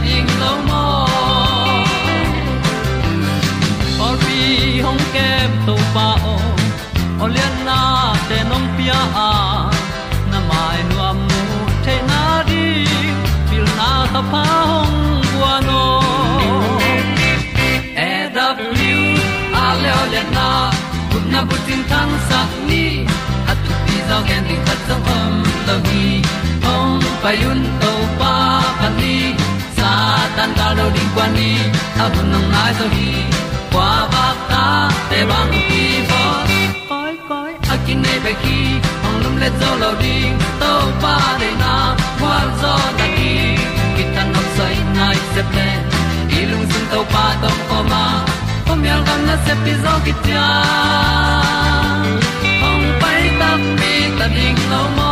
ding lo mo or be hong kem to pa o olian na te nong pia a na mai nu am mu te na di pil na ta pa hong bua no e da blue a le olian na kun na bu tin tan sa ni. At tu pi zo gen di khat zo om lo gi hong pa yun to pa pa ni tan cao do đi qua đi, ta bu nang mai zo gi qua ba ta te bang ki bo koi koi a kin nei be ki ong lum le zo lo di to pa de na kwa zo ta ki ki tan nok sai nai se ple lung sun to pa tom ko ma. Pom yal gam na se pi zo ki tia ong pai ta mi ta ding lo mo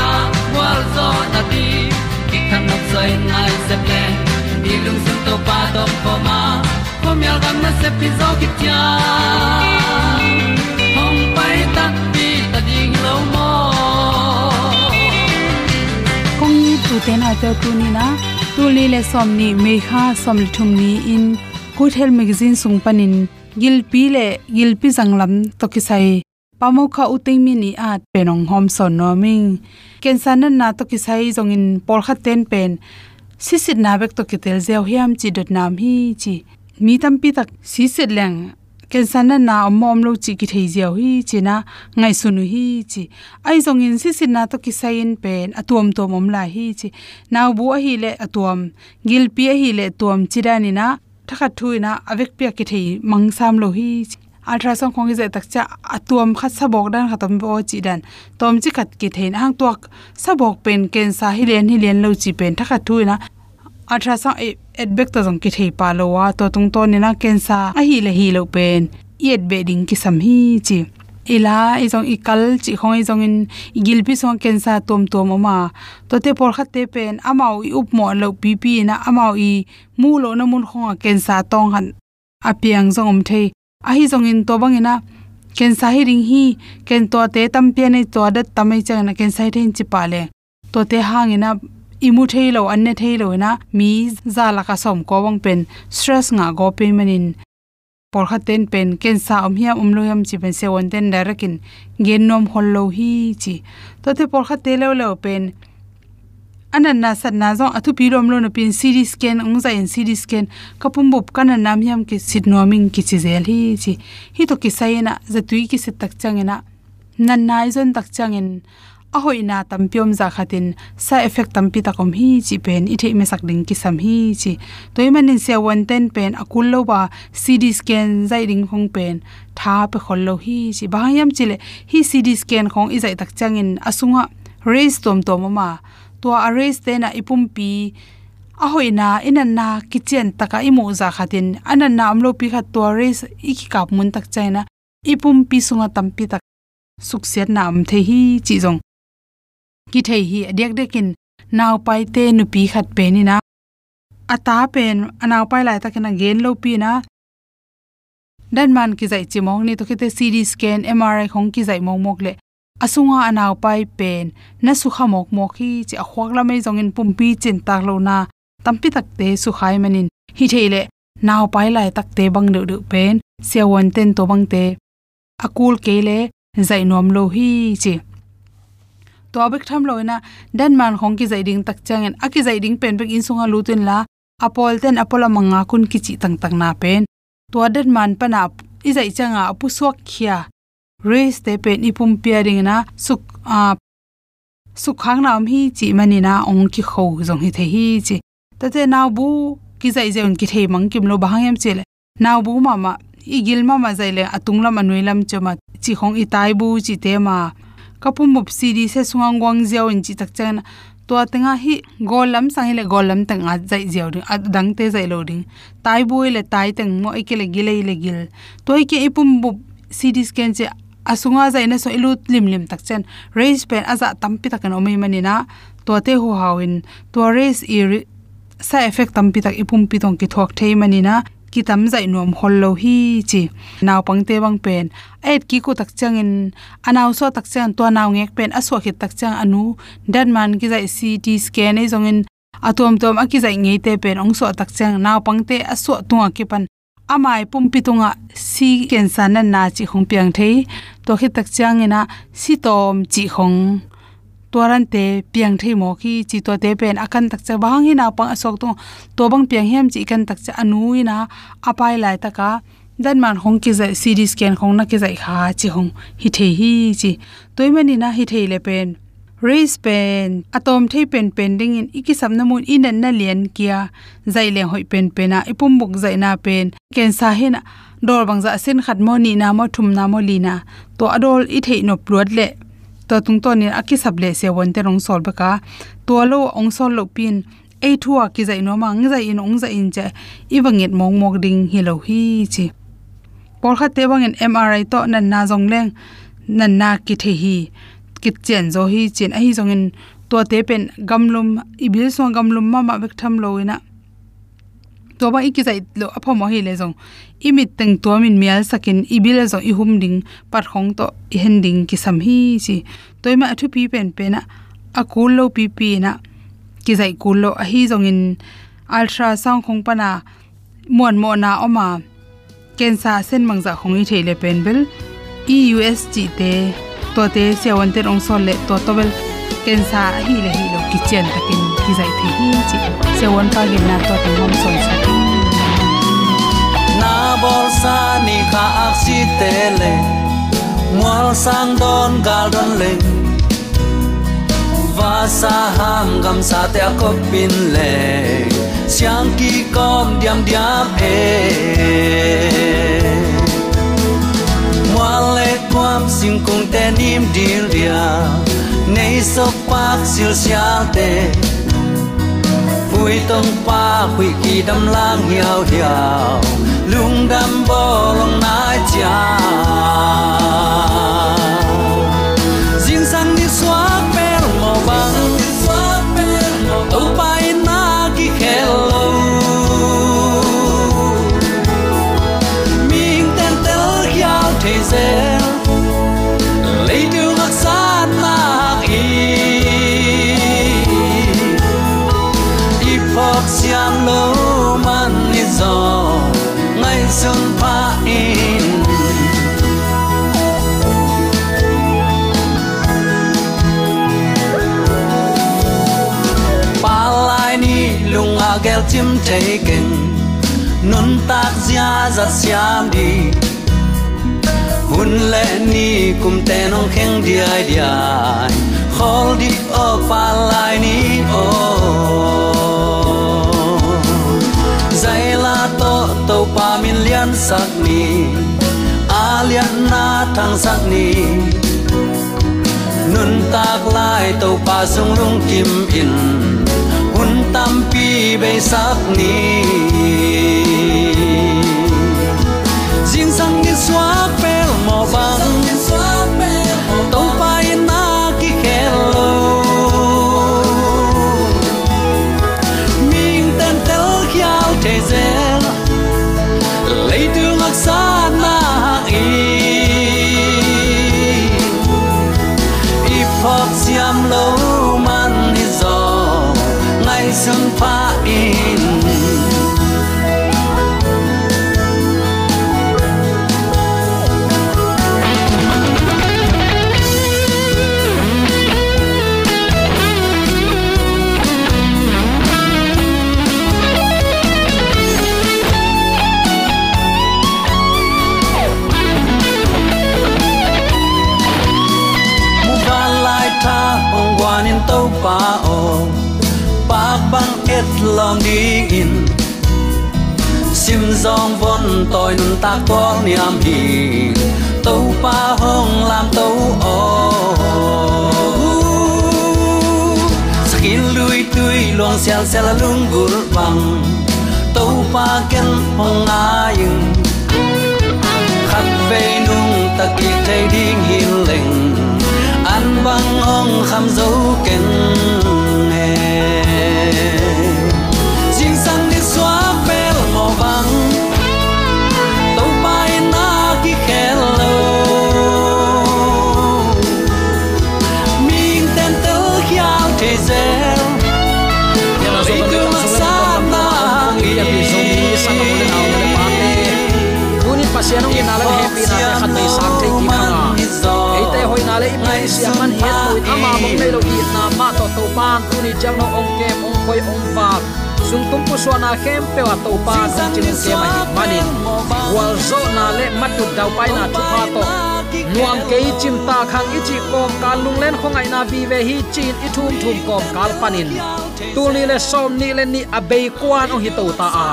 zo na ti ki kan nok sai nai se ple ni lung sun to pa to pa ma. Pom yal gam na se pi zo ki tia hom pai ta ti ta ding lo mo kong ni tu te na te tu ni na. Tu li le som ni me kha som li thum ni in. Good health magazine sung panin gil pi le gil pi janglam to ki sai pamo kha uting mi ni at penong hom son no ming ken san na to ki sai jong in por kha ten pen sisit na bek to ki tel zeu hiam chi dot nam hi chi mi tam pi tak sisit leng ken san na na omom lo chi ki thei zeu hi chi na ngai sunu hi chi ai jong in sisit na to ki sai in pen atuom to mom la hi chi naw bu a hi le atuom gil pi a hi le tuam chirani na thakha thuina avek pia ki thei mangsam lo hi chi ultrasound khong je tak cha atuam khat sabok dan khatam bo chi dan. Tom chi khat ki thein hang tuak sabok pen ken sa hi len hi len lo chi pen thakha thuina ultrasound e et bek ta jong ki thei pa lo wa, to tung to ni na ken sa a hi le hi lo pen. Yet be ding ki sam hi chi. E Ila izong e ikal chi khong izong in gilpi song ken sa tom tom ma. To te por khat te pen amau i up mo lo pi pi na amau i mu lo na mun khong ken sa tong han. Apiang zong om thei a hi zong in to bang ina ken sa hi ring hi ken to te tam pe ne to tam tamai chang na ken sai then chi pa le to te hang ina imu thei lo an ne thei lo na mi za la ka som ko wang pen, stress nga go pe manin por kha ten pen, ken sa om hi um lo yam chi pen se won ten darakin gen nom hol lo hi chi. To te por kha te lo lo pen anan na san na zo athu pi rom lo na pin cd scan ong za in cd scan kapum bup kana nam yam ki sit noming ki chi zel hi chi hi to ki sai na za tui ki sit tak chang changena nan nai zon tak chang in a hoi na tam pyom za khatin sa effect tam pi ta kom hi chi pen i the me sak ding ki sam hi chi toy man in se one ten pen akul lo ba cd scan zai ding khong pen tha pe khol lo hi chi ba yam chile hi cd scan khong i zai tak chang in asunga raise tom tom ma to arrays te na ipum pi. A hoina inan na kitchen taka imu za khatin. Anan na amlo pi khat to arrays iki kap mun tak chaina. Ipum sunga tampi tak suksiat na am the hi chi jong ki thei hi adek dekin naw pai te nu pi khat pe ni na. Ata pen anaw pai lai takena gen lo pi na. Dan man ki zai chimong ni to kite cd scan mri khong ki zai mong mok le asunga anaw pai pen. Na su khamok mok hi chi a khwak la mai zong in pumpi chin tak lo na. Tampi tak te su khai manin. Hi theile, naw pai lai tak te bang du du pen. Sia won ten to bang te. Akul kele zai nom lo hi chi. To abek tham lo na dan man khong ki zai ding tak chang en. Aki zai ding pen bek in sunga lutin la. Apol ten apola manga kun ki chi tang tang na pen. To dan man pa na i zai changa apu suak khia race te pe ni pum pairing na, suk, a sukhang nam hi chi mani na ong ki kho zong hi the hi chi. Ta te naw bu ki zai zeun ki the mang kim lo bahang yam chele naw bu ma ma, i gil ma ma zai le atung lam anui lam choma chi khong i tai bu chi te ma. Kapum mup si di se suang gwang zeu in chi tak chen to atenga hi golam sang le golam tang a zai zeu ding a dang te zai lo ding tai bu le tai tang mo ikele gile le gil. To ike ipum bu cd scan che asunga zaina so ilu lim lim tak chen. Raise pen aza tampi omi mani manina to te ho hawin. To raise i sa effect tampi tak ipum pi tong ki thok thei manina ki tam zai nom hol lo hi chi. Naw pang te wang pen. Et ki ko tak changin anaw so tak chang to naw ngek pen. Aso khit tak chang anu. Dan man ki zai ct scan ei zongin atom tom aki zai ngei te pen. Ong so tak chang naw pang te aso tuwa ki pan. Amai pumpi tunga si cancer na na chi khong piang thei to khi tak chang ina si tom chi khong toran te piang thei mo ki chi to te pen akan tak cha bang ina na pang asok to. To bang piang hem chi kan tak cha anu ina apai lai ta ka dan man hong ki zai cd scan khong na ki zai kha chi hong. Hi thei hi chi. Toimani na hi thei le pen raise pen, atom thei pen pending in, iki samna mun in na lian kia. Zai leng hoi pen pena ipum buk zai na pen. Ken sa hin dor bangza sin khat mo ni na mo, thum na mo lina to adol i thei no pruat le. To tung to ni aki sab le se won te rong sol ba ka. To lo ong sol lo pin. Ei thua ki zai no mang zai in, ong zai in che. Iwanget mong mok ding hi lo hi chi. Por kha te bang en mri to nan na jong leng. Nan na ki the hi kit chen zo hi chen a hi zong in to te pen gamlum ibil so gamlum ma ma bek tham loina to ba iki zai lo apho mo hi le zong. Imit teng to min mial sakin ibil zo i hum ding, par khong to i hen ding ki sam hi chi. Toy ma thu pi pen pen a kul lo pi pi na ki zai kul lo a hi zong in ultra sound khong pana mon mo na oma kensa sen mangza khong i thele pen bel eusg te to te se wan ong sol le to to ken sa hi le hi lo ki ta ken ki zai the hi chi se wan pa gen na to tang hom sol sa na bol sa ni kha ak si te le mual sang don gal don le va sa ham gam sa te ko pin le siang ki kom diam diam e kwam sim kung te nim dil dia nei so pak sil sia te. Vui tông pa hui ki đâm lang hiao hiao. Lung đâm bo lòng nai cha riêng sang đi xóa pel màu băng tàu bay na ki lâu, miếng tên tel hiao thế giới gió ngày sương pha in pa lai ni lung a gel chim chạy kinh nun tak zia za siam đi hun le ni kum te nong kheng di ai di ai khol di o pa lai ni o oh to to pa min lian sak ni. À, A lian na thang sak ni. Nun tak lai to pa sung lung kim in. Hun tam pi be sak ni. Xóa pel mò băng lumaksa at maaking zong von toi nun ta kwal niam hi tâu pa hong lam tâu o skin lui tui luang sial sial lung gur bang tâu pa ken hong ayung khát về nung ta kỳ thấy đi hiền lệnh. An băng hong kham dấu ken inala happy na khat mai sang thei ki khanga eite hoina le imai siang man hiat loin ama mong melo i na ma to to pan tu ni jang no ong kem ong khoi ong va sung tum pu so na khem pe wa to pan ong chin ke mai manin wal zo na le matu dau pai na thu pa to nuam ke chim ta khang ichi kom kal lung len khongai na bi ve hi chin i thum thum kom kal panin tu ni le som ni le ni abei kwan ong hi to ta a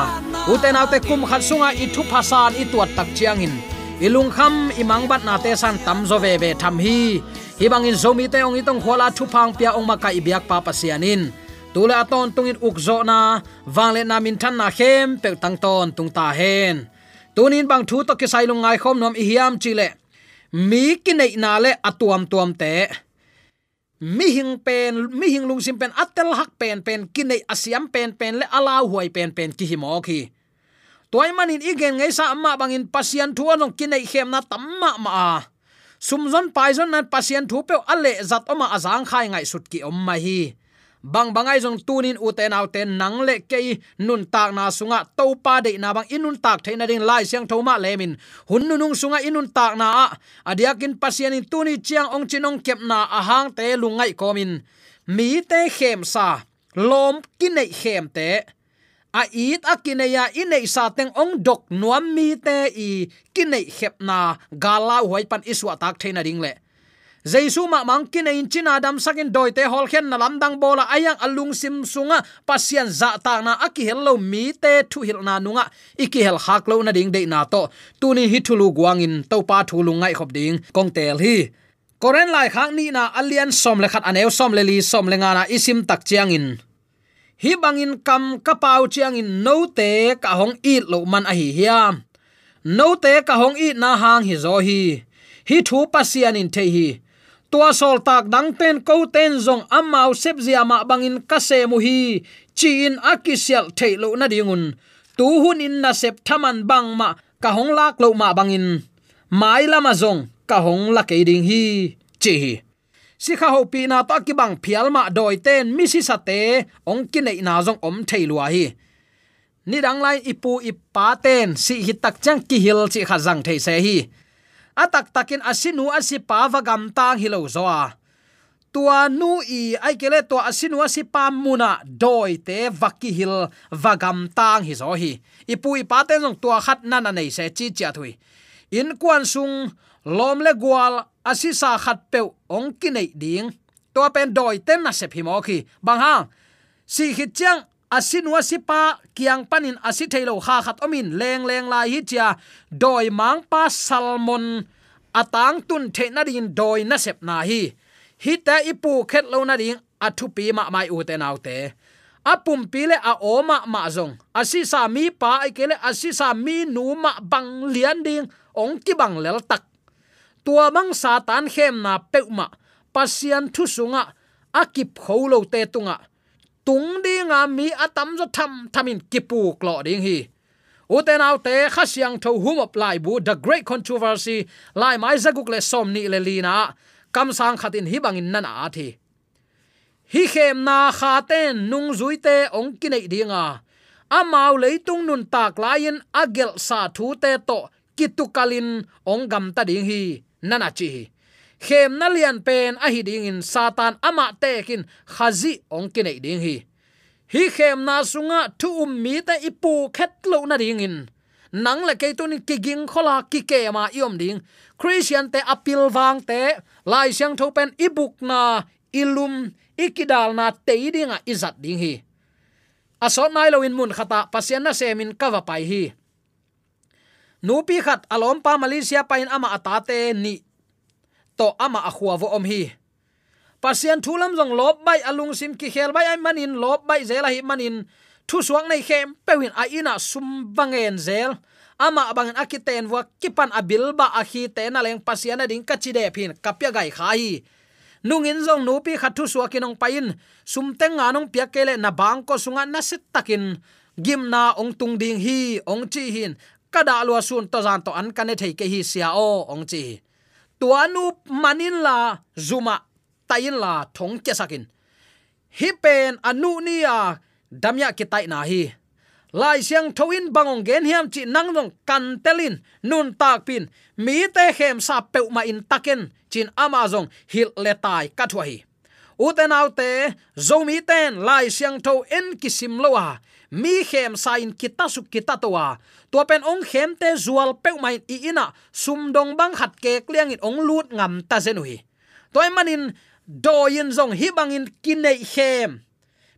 uten autte kum khat sunga i thu phasan i tuat tak chiang in ilung kham, imang bat na te san tam zo ve ve tham hi. Hi bangin zomi te ong itong khola thu phang pia ong maka ibyak pa pasianin tule aton tungin ukzo na wangle na min than na khem, pe tang ton tung ta hen. Tunin bang thu to ke sai lung ngai khom nom i hiam chile mi kinai na le atuam tuam te. Mi hing pen, mi hing lung sim pen atel hak pen pen kinai asiam pen pen le ala huai pen pen ki hi mo ki toy manin igen ngai sa amma bangin pasian thua nong kinai khem na tamma ma a. Sumzon paizon nan pasian thu pe ale zat oma azang khai ngai sut ki om ma hi. Bang bangai jong tunin uten auten nang le ke nun tak na sunga to pa de na bang inun tak theina ding lai siang thoma lemin hun nunung sunga inun tak na a. Adiakin pasian in tuni chiang ong chinong kep na ahang te lungai komin mi te khem sa. Lom kinai khem te a it a kineya inei sa teng ong dok nuam mi te i kinei khep na gala hoi pan iswa tak theina ding le. Jaisu ma mang kinein china dam sakin doi te hol khen na lam dang bola ayang alung sim sunga pasian za ta na aki hello mi te thu hil na nunga. Iki hel hak lo na ding de na to tuni hi thulu guangin to pa thulu ngai khop ding kong tel hi. Koren lai khang ni na alian som le khat aneu som le li som le nga na isim tak chiang in hi bangin kam ka pau chiang in no te ka hong it lo man a hi hiam. No te ka hong it na hang hi zo hi. Hi thu pasian in the hi. Tua sol tak dang ten ko ten zong amau sep zia ma bangin ka se mu hi. Chin akisial thei lo na dingun. Tu hun in na sep thaman bang ma ka hong lak lo ma bangin. Mai lama zong ka hong la ke ding hi. Chi hi si kha ho pi na to ki bang phial ma doi ten mi si sa te, ong ki nei na jong om thei lua hi. Ni dang lai ipu ipa ten, si hi tak chang ki hil chi kha jang thei se hi. Atak takin asinu asi pa va gam tang hilo zoa. Tua nu i ai kele to asinua si pam muna doi te vaki hil vagam tang hi zo hi. Ipu ipa ten jong tua khat na na nei se chi cha thui. In kwan sung lom le gwal asisa khat pe ong ki nei ding. To pen doi tem na se phi mo khi. Bang ha. Si khit chang asinwa sipa kiang panin asi thailo kha khat omin, leng leng lai hi cha doi mang pa salmon atang tun the na din doi na sep na hi. Hi ta ipu khet lo na ding athu pi ma mai u te nau te. Apum pile a oma ma zong. Asi sa mi pa ai kele asi sa mi nu ma bang lian ding, ong ki bang lel tak tua mang satan khem na peuma, pasian thu sunga, akip kholo te tunga. Tung đi nga mi atam zo tham, thamin kipu klo ding hi. Uten au te khasiang tho hum up lai bu the great controversy, lai mai zaguk le som ni le lina, kam sang khatin hi bangin nan a thi. Hi khem na kha ten nung zui te ong kinai dinga amau leitung nun tak lain agel sa thu te to kitukalin ong gam ta ding hi nana chi. Khem na lian pen a hi ding in satan ama tekin khazi ong kinai ding hi. Hi khem na sunga thu um mi ta ipu khet lo na ding in. Nang la ke tun ki ging khola ki ke ma iom ding. Christian te apil wang te, lai siang tho pen ibuk na ilum ikidal na te dinga izat ding hi. Asot nai lo in mun khata, pasien na semin kawa pai hi nupi khat alom pa malaysia pain ama atate ni. To ama akhwa vo om hi. Pasian thulam jong lop bai alung sim ki khel bai ai manin, lop bai zela hi manin. Thu suang nei khem, pewin a ina sum bangen zel. Ama bangen akiten wa kipan abil ba a te na leng pasian ding kachi de phin kapya gai khai nungin zong nupi khathu suwa kinong pain sum teng nga nong pia kele na bang ko sunga na sit takin. Gim na ong tung ding hi, ong chi hin kada lua sun to zan to an kane thei ke hi sia o ong chi tuanu manin la zuma tayin la thong ke sakin hi pen anu nia damya ki tai na hi à à, lai siang thoin bangong gen hiam chi nang dong kan telin nun tak pin mi te hem sa pe ma in taken chin amazon hil le tai ka thua hi uten autte zomi ten lai siang tho en kisim lowa à. mi khem sain kita su kita towa tua pen ong khem te zual pe mai i ina, sum dong bang khat ke kliang in ong lut ngam ta zenui. Toy manin doyin zong hi bangin kinai khem.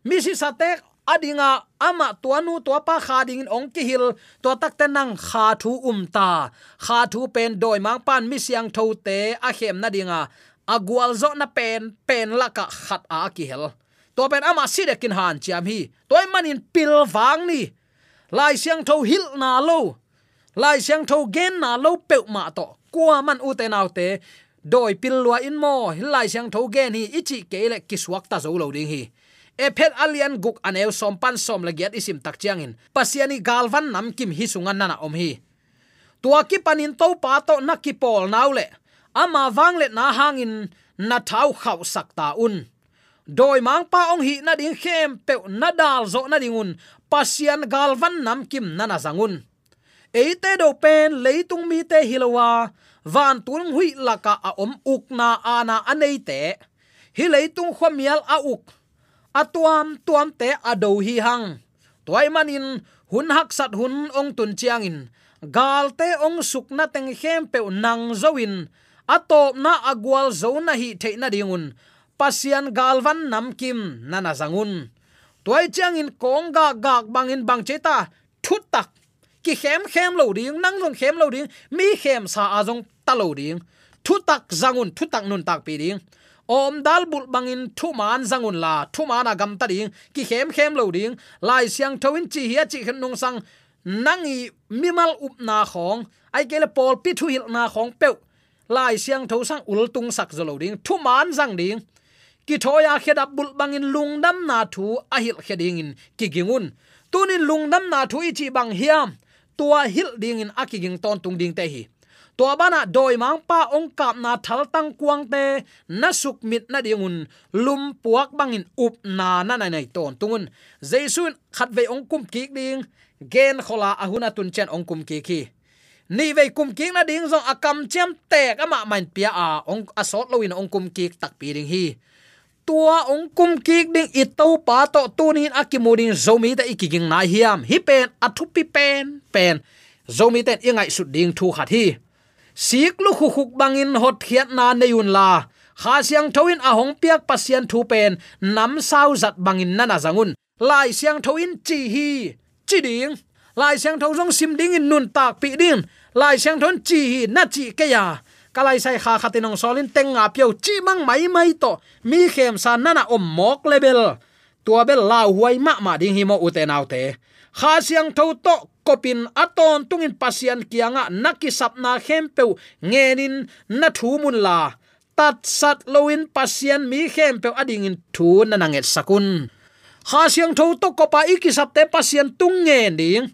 Mi si satek adinga ama tuanu tua pa kha ding ong ki hil to tak te nang kha thu um ta. Kha thu pen doi mang pan mi siang tho te a khem na dinga. Agwal zo na pen pen laka khat a ki hel. To pen ama si de kin han chiam hi. Toy manin pil wang ni lai siang tho hil na lo. Lai siang tho gen na lo pe ma to. Kwa man u te nau te, doi pil lua in mo. Lai siang tho gen hi, ichi ke le kiswak ta zo lo ding hi. E phet alian guk aneu som pan som la giat isim tak chiang in. Pasiani galvan nam kim hi sungan nana om hi. Tua ki panin to pa to na ki pol naule ama wang le na hangin na thau khau sakta un doi mang pa ong hi na ding khem pe na dal zo na dingun pasian galvan nam kim nana zangun eite do pen leitung mi te hilowa van tung hui laka a à om uk na ana anei te. Hi leitung khomial a uk atuam tuam te ado hi hang. Toy manin hun hak sat hun ong tun chiang in. Gal te ong suk na teng khem pe nang zoin atop na agwal zo na hi the na dingun pasian galvan nam kim nana zangun. Toy chang in kong ga gak bangin bang cheta thut tak. Ki khem khem lo ding, nang long khem lo ding, mi khem sa azong ta lo ding. Thu tak zangun thu tak nun tak pi ding. Om dal bul bangin thu man zangun la, thu man agam ta ding. Ki khem khem lo ding, lai siang thawin chi hi chi khan nong sang nangi mimal up na khong. Ai kele pol pi thu hil na khong pe lai siang tho sang ul tung sak zalo ding, thu man zang ding ki thoya khedap bul bangin lungdam na thu ahil kheding in ki gingun tunin lungdam na thu ichi bang hiam. Tua hil ding in akiging ton tung ding te hi. Tua bana doi mang pa ong kap na thal tang kuang te, na suk mit na dingun lum puak bangin up na na nai nai ton tungun jaisun khat ve ong kum ki ding. Gen khola ahuna tun chen ong kum ki ki ni ve kum ki na ding zong akam chem te ka ma main pia a ong asot loin ong kum ki tak pi ding hi tua ong kum kik ding i to pa to tunin akimudin zomi ta ikiging na hiam. Hi pen athupi pen. Pen zomi ten ingai su ding thu khat hi. Sik lu khu khuk bangin hot khiat na neyun la. Kha siang thoin a hong piak pasian thu pen. Nam sau zat bangin nana zangun. Lai siang thoin chi hi. Chi ding. Lai siang thau jong sim ding in nun tak pi ding lai siang thon chi hi na chi ke ya kalai sai kha khatinong solin tenga pyo chi mang mai mai to. Mi khem san nana om mok level. Tua bel la huai ma ma ding hi mo ute autte kha siang tho to kopin aton tungin pasian kianga naki sapna khempe ngenin na thu mun la. Tat sat loin pasian mi khempe ading in thu nananget sakun. Kha siang tho to kopa ikisapte pasian tung nge ding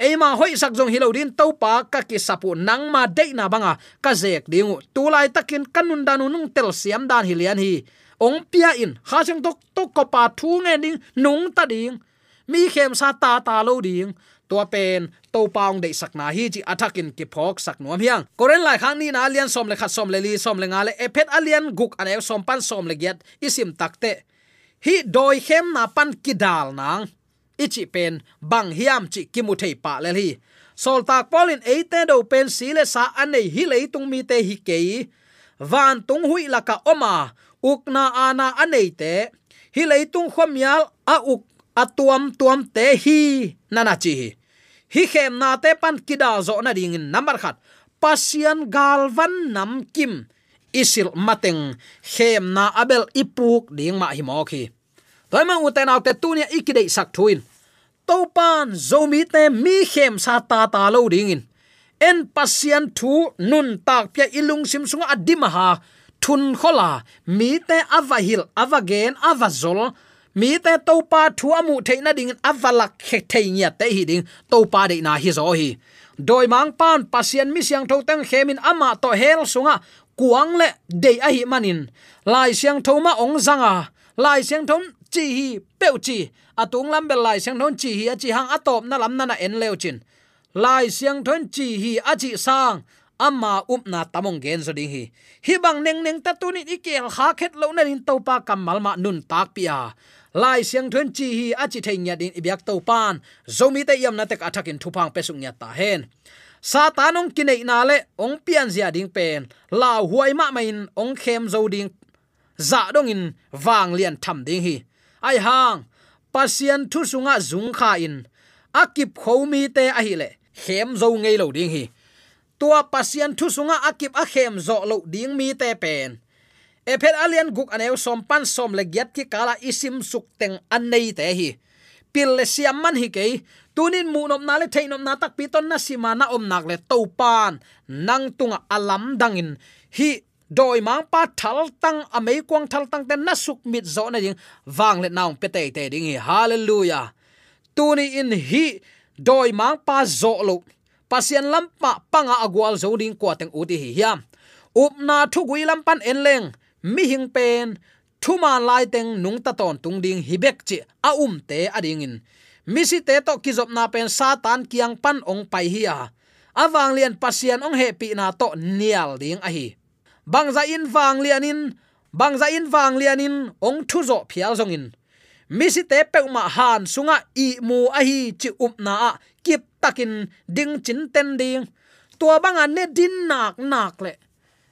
eima hoi sak jong hilodin topa ka ki sapu nang ma de na banga ka zek dingu. Tulai takin kanun danu nung tel siam dan hilian hi. Ong pia in, ha chang tok tok ko pa thu nge ding, nung ta ding. Mi khem sa ta ta lo ding. Tua pen to paung de sakna hi chi athakin ki phok sak nuam hiang. Koren lai khang ni na alian som le khat som le li, som le nga le. Ephet alian guk ane som pan som le giat, isim takte. Hi doi khem na pan kidal nang ichi pen, bang hiam chi kimu thei pa le hi. Sol tak polin eite do pen sile sa anei hi lei tung mi te hi ke van tung hui la ka oma ukna ana anei te. Hi lei tung khomial a uk atuam tuam te hi nana chi hi. Khem na te pan kida zo na ding number khat. Pasian galvan nam kim. Isil mateng khem na abel ipuk ding ma hi mo khi toy ma uten autte tunia ikidei sak thuin to pan zomi te mi khem sa ta ta lo ding in. En pasian thu nun tak pya ilung sim sunga adima ha thun khola, mi te avahil, avagen, avazol. Mi te to pa thu amu theina ding avalak khe theinya te hi ding. To pa de na hi zo hi. Doi mang pan pasian mi siang tho tang khemin ama to hel sunga. Kuang le de a hi manin. Lai siang tho ma ong zanga. Lai siang thom chi hi peu chi atung lam bel lai siang thon chi hi a chi hang atop na lam na na en leo chin. Lai siang thon chi hi a chi sang. Amma up na tamong gen so ding hi hi bang neng neng ta tu ni ikel kha khet lo na rin to pa kamal ma nun tak pia lai siang thon chi hi a chi thei nya din ibyak to pan. Zomi te yam na tek athakin thupang pesung nya ta hen. Satanong kinai na le, ong pian zia ding pen. La huai ma main ong khem zo ding. Za dong in wang lian tham ding hi ai hang? Pasian thu sunga zung kha in. Akip khomi te a hi le khem zo ngei lo ding hi tua pasian thu sunga akip a khem zo lo ding mi te pen ephet alian guk aneu som pan som le gyat ki kala isim suk teng anei te hi pil le siam man hi ke tunin mu nom na le theinom na tak pi ton na sima na om nak le to pan nang tunga alam dangin hi doi mang pa thal tang amei kwang thal tang ten na suk mit zo na ding. Wang le naung pe te te ding hi. Hallelujah. Tuni in hi, doi mang pa zo lo. Pasian lampa panga agwal zo ding kwa teng uti hi hiam. Up na thu gui lampan en leng. Mi hing pen, thu ma lai teng nung ta ton tung ding hi bek chi a um te ading in. Mi si te to ki zop na pen satan kiang pan ong pai hi a. Awang lian pasian ong he pi na to nial ding a hi bangza in wang lianin bangza in wang lianin ong thu zo phial zong in. Mi si te pe ma han sunga i mu a hi chi up na a, kip takin ding chin ten ding. Tua banga ne din nak nak le.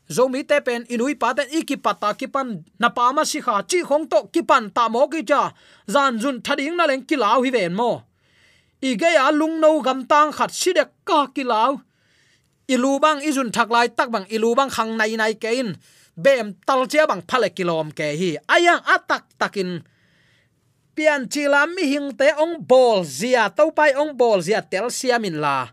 Zomi te pen inui pa ten iki pata ki pan, na pa ma si kha chi khong to ki pan ta mo ki cha, zan jun thading na leng ki law hi ven mo. I ge ya lung no gam tang khat si de ka kilau ilu bang izun thak lai tak bang ilu bang khang nai nai ke in bem tal che bang phale kilom ke hi. Ayang atak takin, pian chilam mi hing te ong bol zia to pai ong bol zia tel siamin la.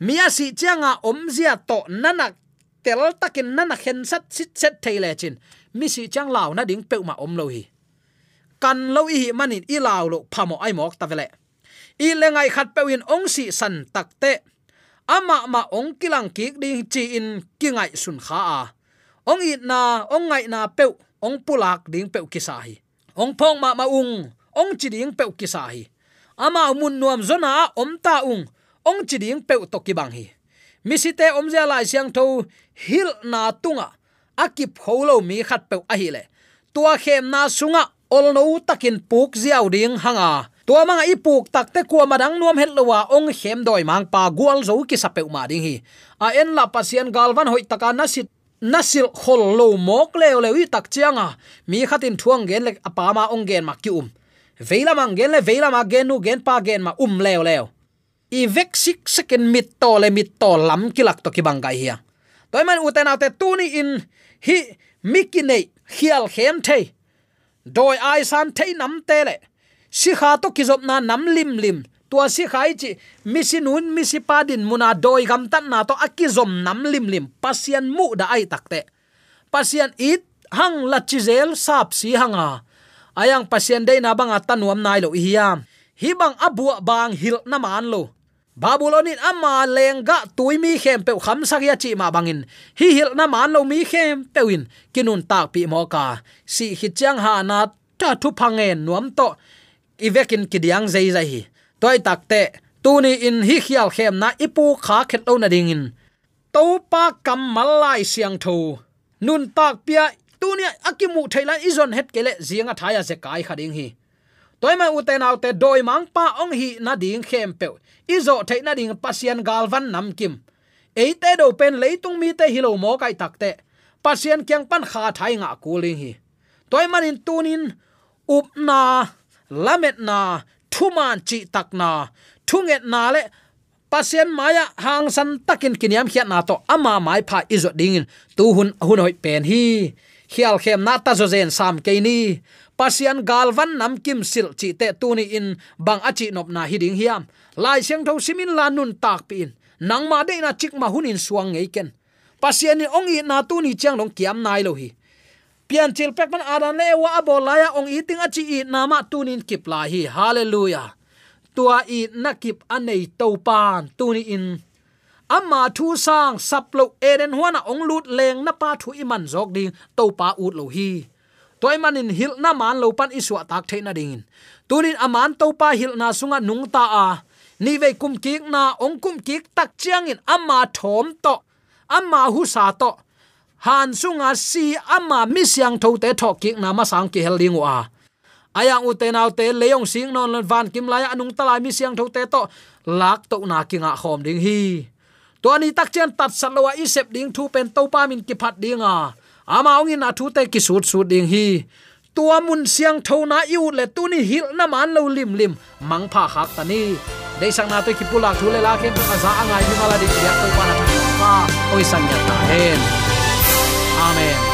Mia si changa om zia to nanak tel takin nana khen sat sit set theile chin. Mi si chang law na ding peuma om lo hi. Kan lo hi manin i law lo phamo ai mok ta vele i lengai khat pewin ong si san takte ama ma ong kilang ki ding chi in ki ngai sun kha a. Ong it na, ong ngai na pe ong pulak ding pe ki hi. Ong phong ma ma ung, ong chi ding pe ki hi. Ama mun nuam zona om ta ung, ong chi ding pe to ki bang hi. Misite omzia lai siang tho, hil na tunga akip kholo mi khat pe a hi le. Tua khem na sunga, ol no takin puk ziaw ding hanga tua manga ipuk takte kwa madang nuam het lowa ong hem doi mang pa gwal zo ki sapeu ma ding hi. A en la pasien galvan hoi taka nasit, nasil khol lo mok le le wi tak chianga mi khatin thuang gen le apa ma ong gen ma ki um. Veila mang gen le, veila ma gen nu gen pa gen ma um leo leo. I vek sik second mit to le, mit to lam kilak to ki bangai hi toy man uten autte tuni in, hi mikine khial khem thei. Doi ai san thei nam te le si kha to kizop na nam lim lim. Tua si khai chi mi si nun mi si pa din muna doi gam tan na to akizom nam lim lim. Pasian mu da ai takte pasian it hang la chizel sap si hanga. Ayang pasian dei na banga tanuam nai lo hiam hi bang abu bang hil na man lo. Babulonin ama lenga tuimi khem pe kham sakya chi ma bangin. Hi hil na man lo mi khem pewin kinun tak pi mo ka. Si hi chang ha na ta thu phangen nuam to ivekin kidiang zai zai hi. Toy takte tuni in hi khial khem na ipu kha khet lo na ding in. To pa kam malai siang tho. Nun tak pia tuni akimu thaila izon het kele zinga thaya se kai khading hi. Toy ma uten autte doi mang pa ong hi na ding khem pe. Izo thai na ding pasian galvan nam kim. Eite do pen leitung mi te hilo mo kai takte pasian kyang pan kha thai nga kuling hi. Toy manin tunin up na lamet na thuman chi tak na. Thunget na le pasien maya hang san takin kiniam khiat na to. Ama mai pha izo ding, tu hun hun hoi pen hi. Khial khem na ta zo zen sam ke ni. Pasian galvan nam kim sil chi te tu ni in bang achi nop na hiding hiam. Lai siang tho simin la nun tak pin nang ma de na chik ma hunin suang ngei ken. Pasian ni ong i na tu ni chang long kiam nai lo hi pian chil pek man adan le wa abolaya ong eating achi i nama tunin kip la hi. Hallelujah. Tua i nakip anei to pan tuni in. Amma thu sang saplo eden huana ong lut leng na pa thu iman jok ding to pa ut lo hi. Toy manin hil na man lo pan iswa tak theina ding tunin aman to pa hil na sunga nung ta a. Ni ve kum kik na ong kum kik tak chiang in. Amma thom to. Amma hu sa to han sunga si ama mi siang tho te tho ki na ma sang ki hel ding wa. Aya u te naw te leong sing non van kim lai anung talai mi siang tho te to lak to na kinga khom ding hi. To ani tak chen tat salwa i sep ding thu pen to pa min ki phat ding a. Ama ong in a thu te ki sut sut ding hi. Tua mun siang tho na yu le tu ni hil na man lo lim lim mang pha khak ta ni. Dei sang na to ki pulak thu le la khen ka za angai ni mala di ya to pa na pa. Oi sang ya ta hen. Amen